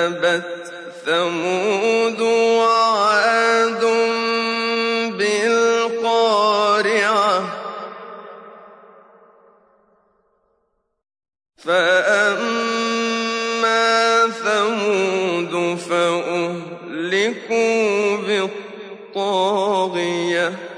كذبت ثمود وعاد بالقارعة. فأما ثمود فأهلكوا بالطاغية.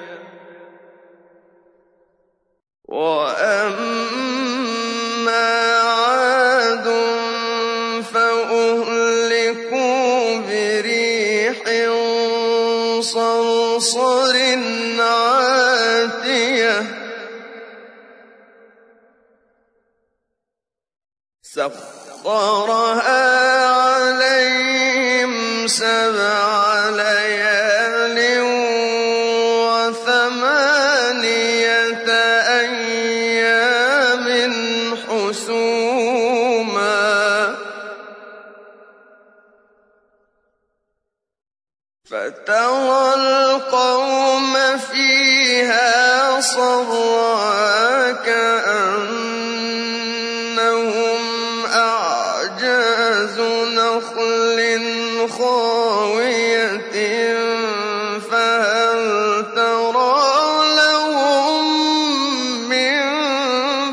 سخرها خاوية فهل ترى لهم من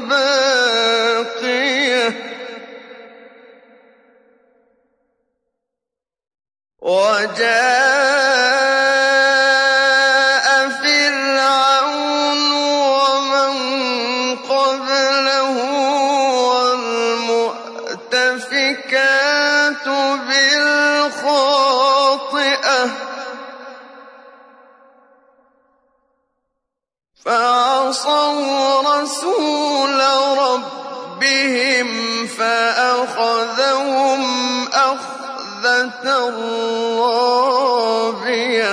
باقية؟ وجاء رسول ربهم فأخذهم أخذة رابية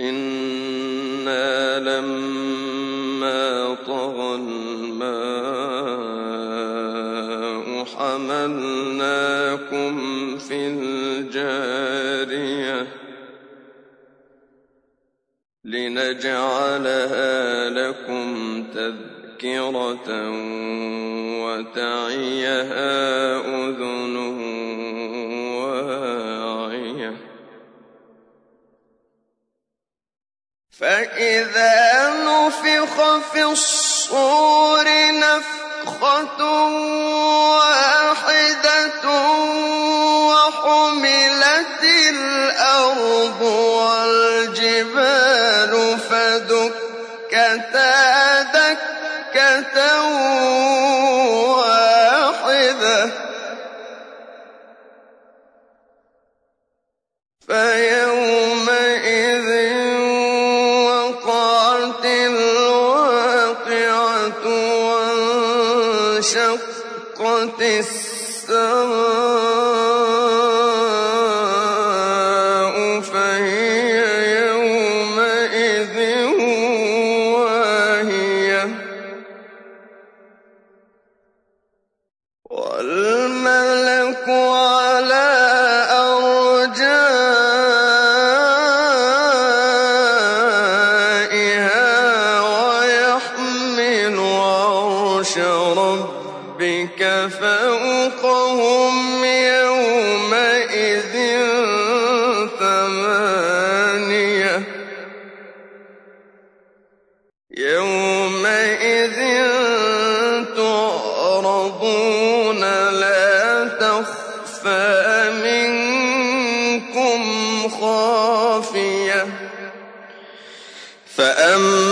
إنا لما طغى الماء حملناكم في الجارية. لنجعلها لكم تذكرة وتعيها أذن واعية. فإذا نفخ في الصور نفخة واحدة دكة ربك فوقهم يومئذ ثمانية. يومئذ تعرضون لا تخفى منكم خافية. فأما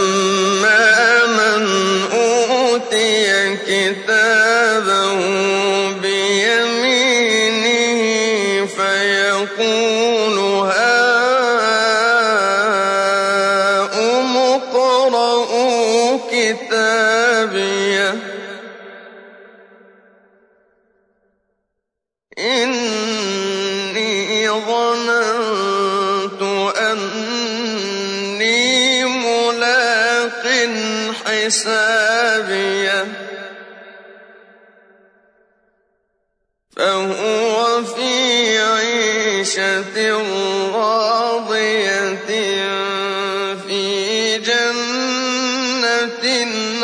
حسابيه فهو في عيشة راضية في جنة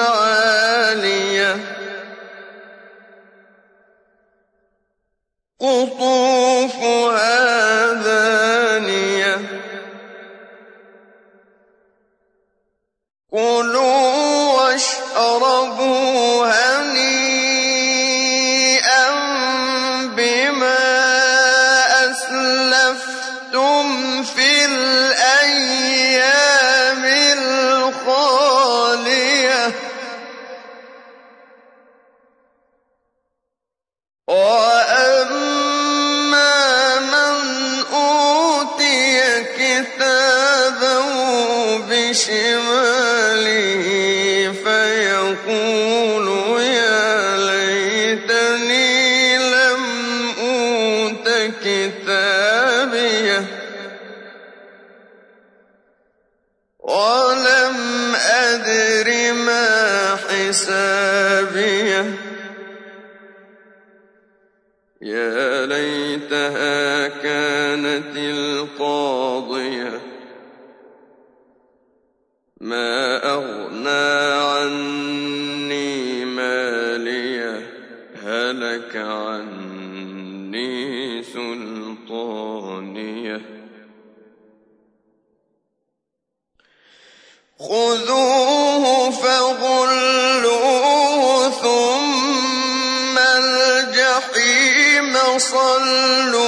عالية. قطوفها بشماله فيقول يا ليتني لم أوت كتابيه ولم أدر ما حسابيه يا ليتها كانت القاضية ما أغنى عني ماليه هلك عني سلطانيه خذوه فغلوه ثم الجحيم صلوه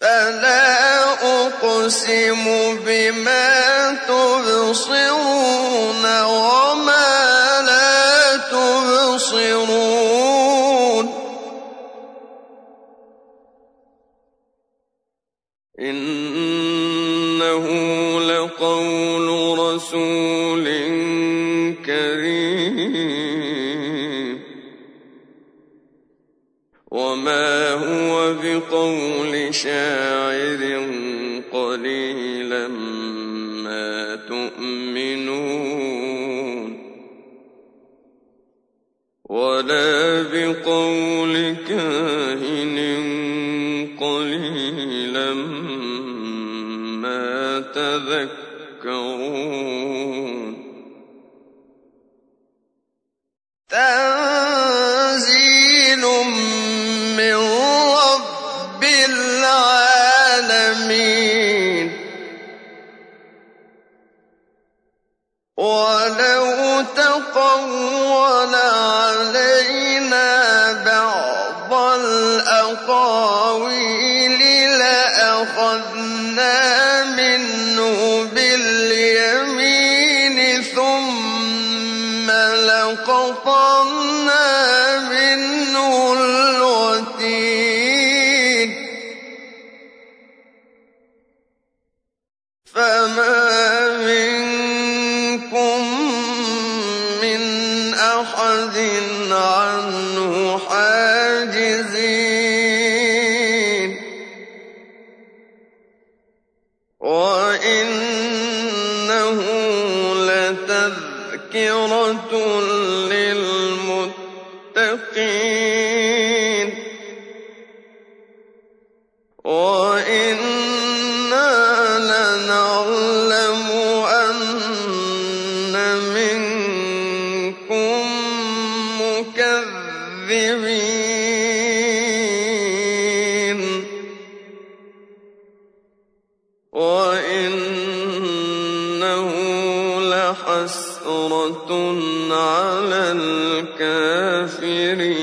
فلا أقسم بما تبصرون وما لا تبصرون إنه لقول رسول كريم وما هو بقول شاعر قليلا ما تؤمنون ولا بقول كاهن تقول علينا بعض الأقاويل لأخذنا منه باليمين ثم لقطعنا منه تذكرة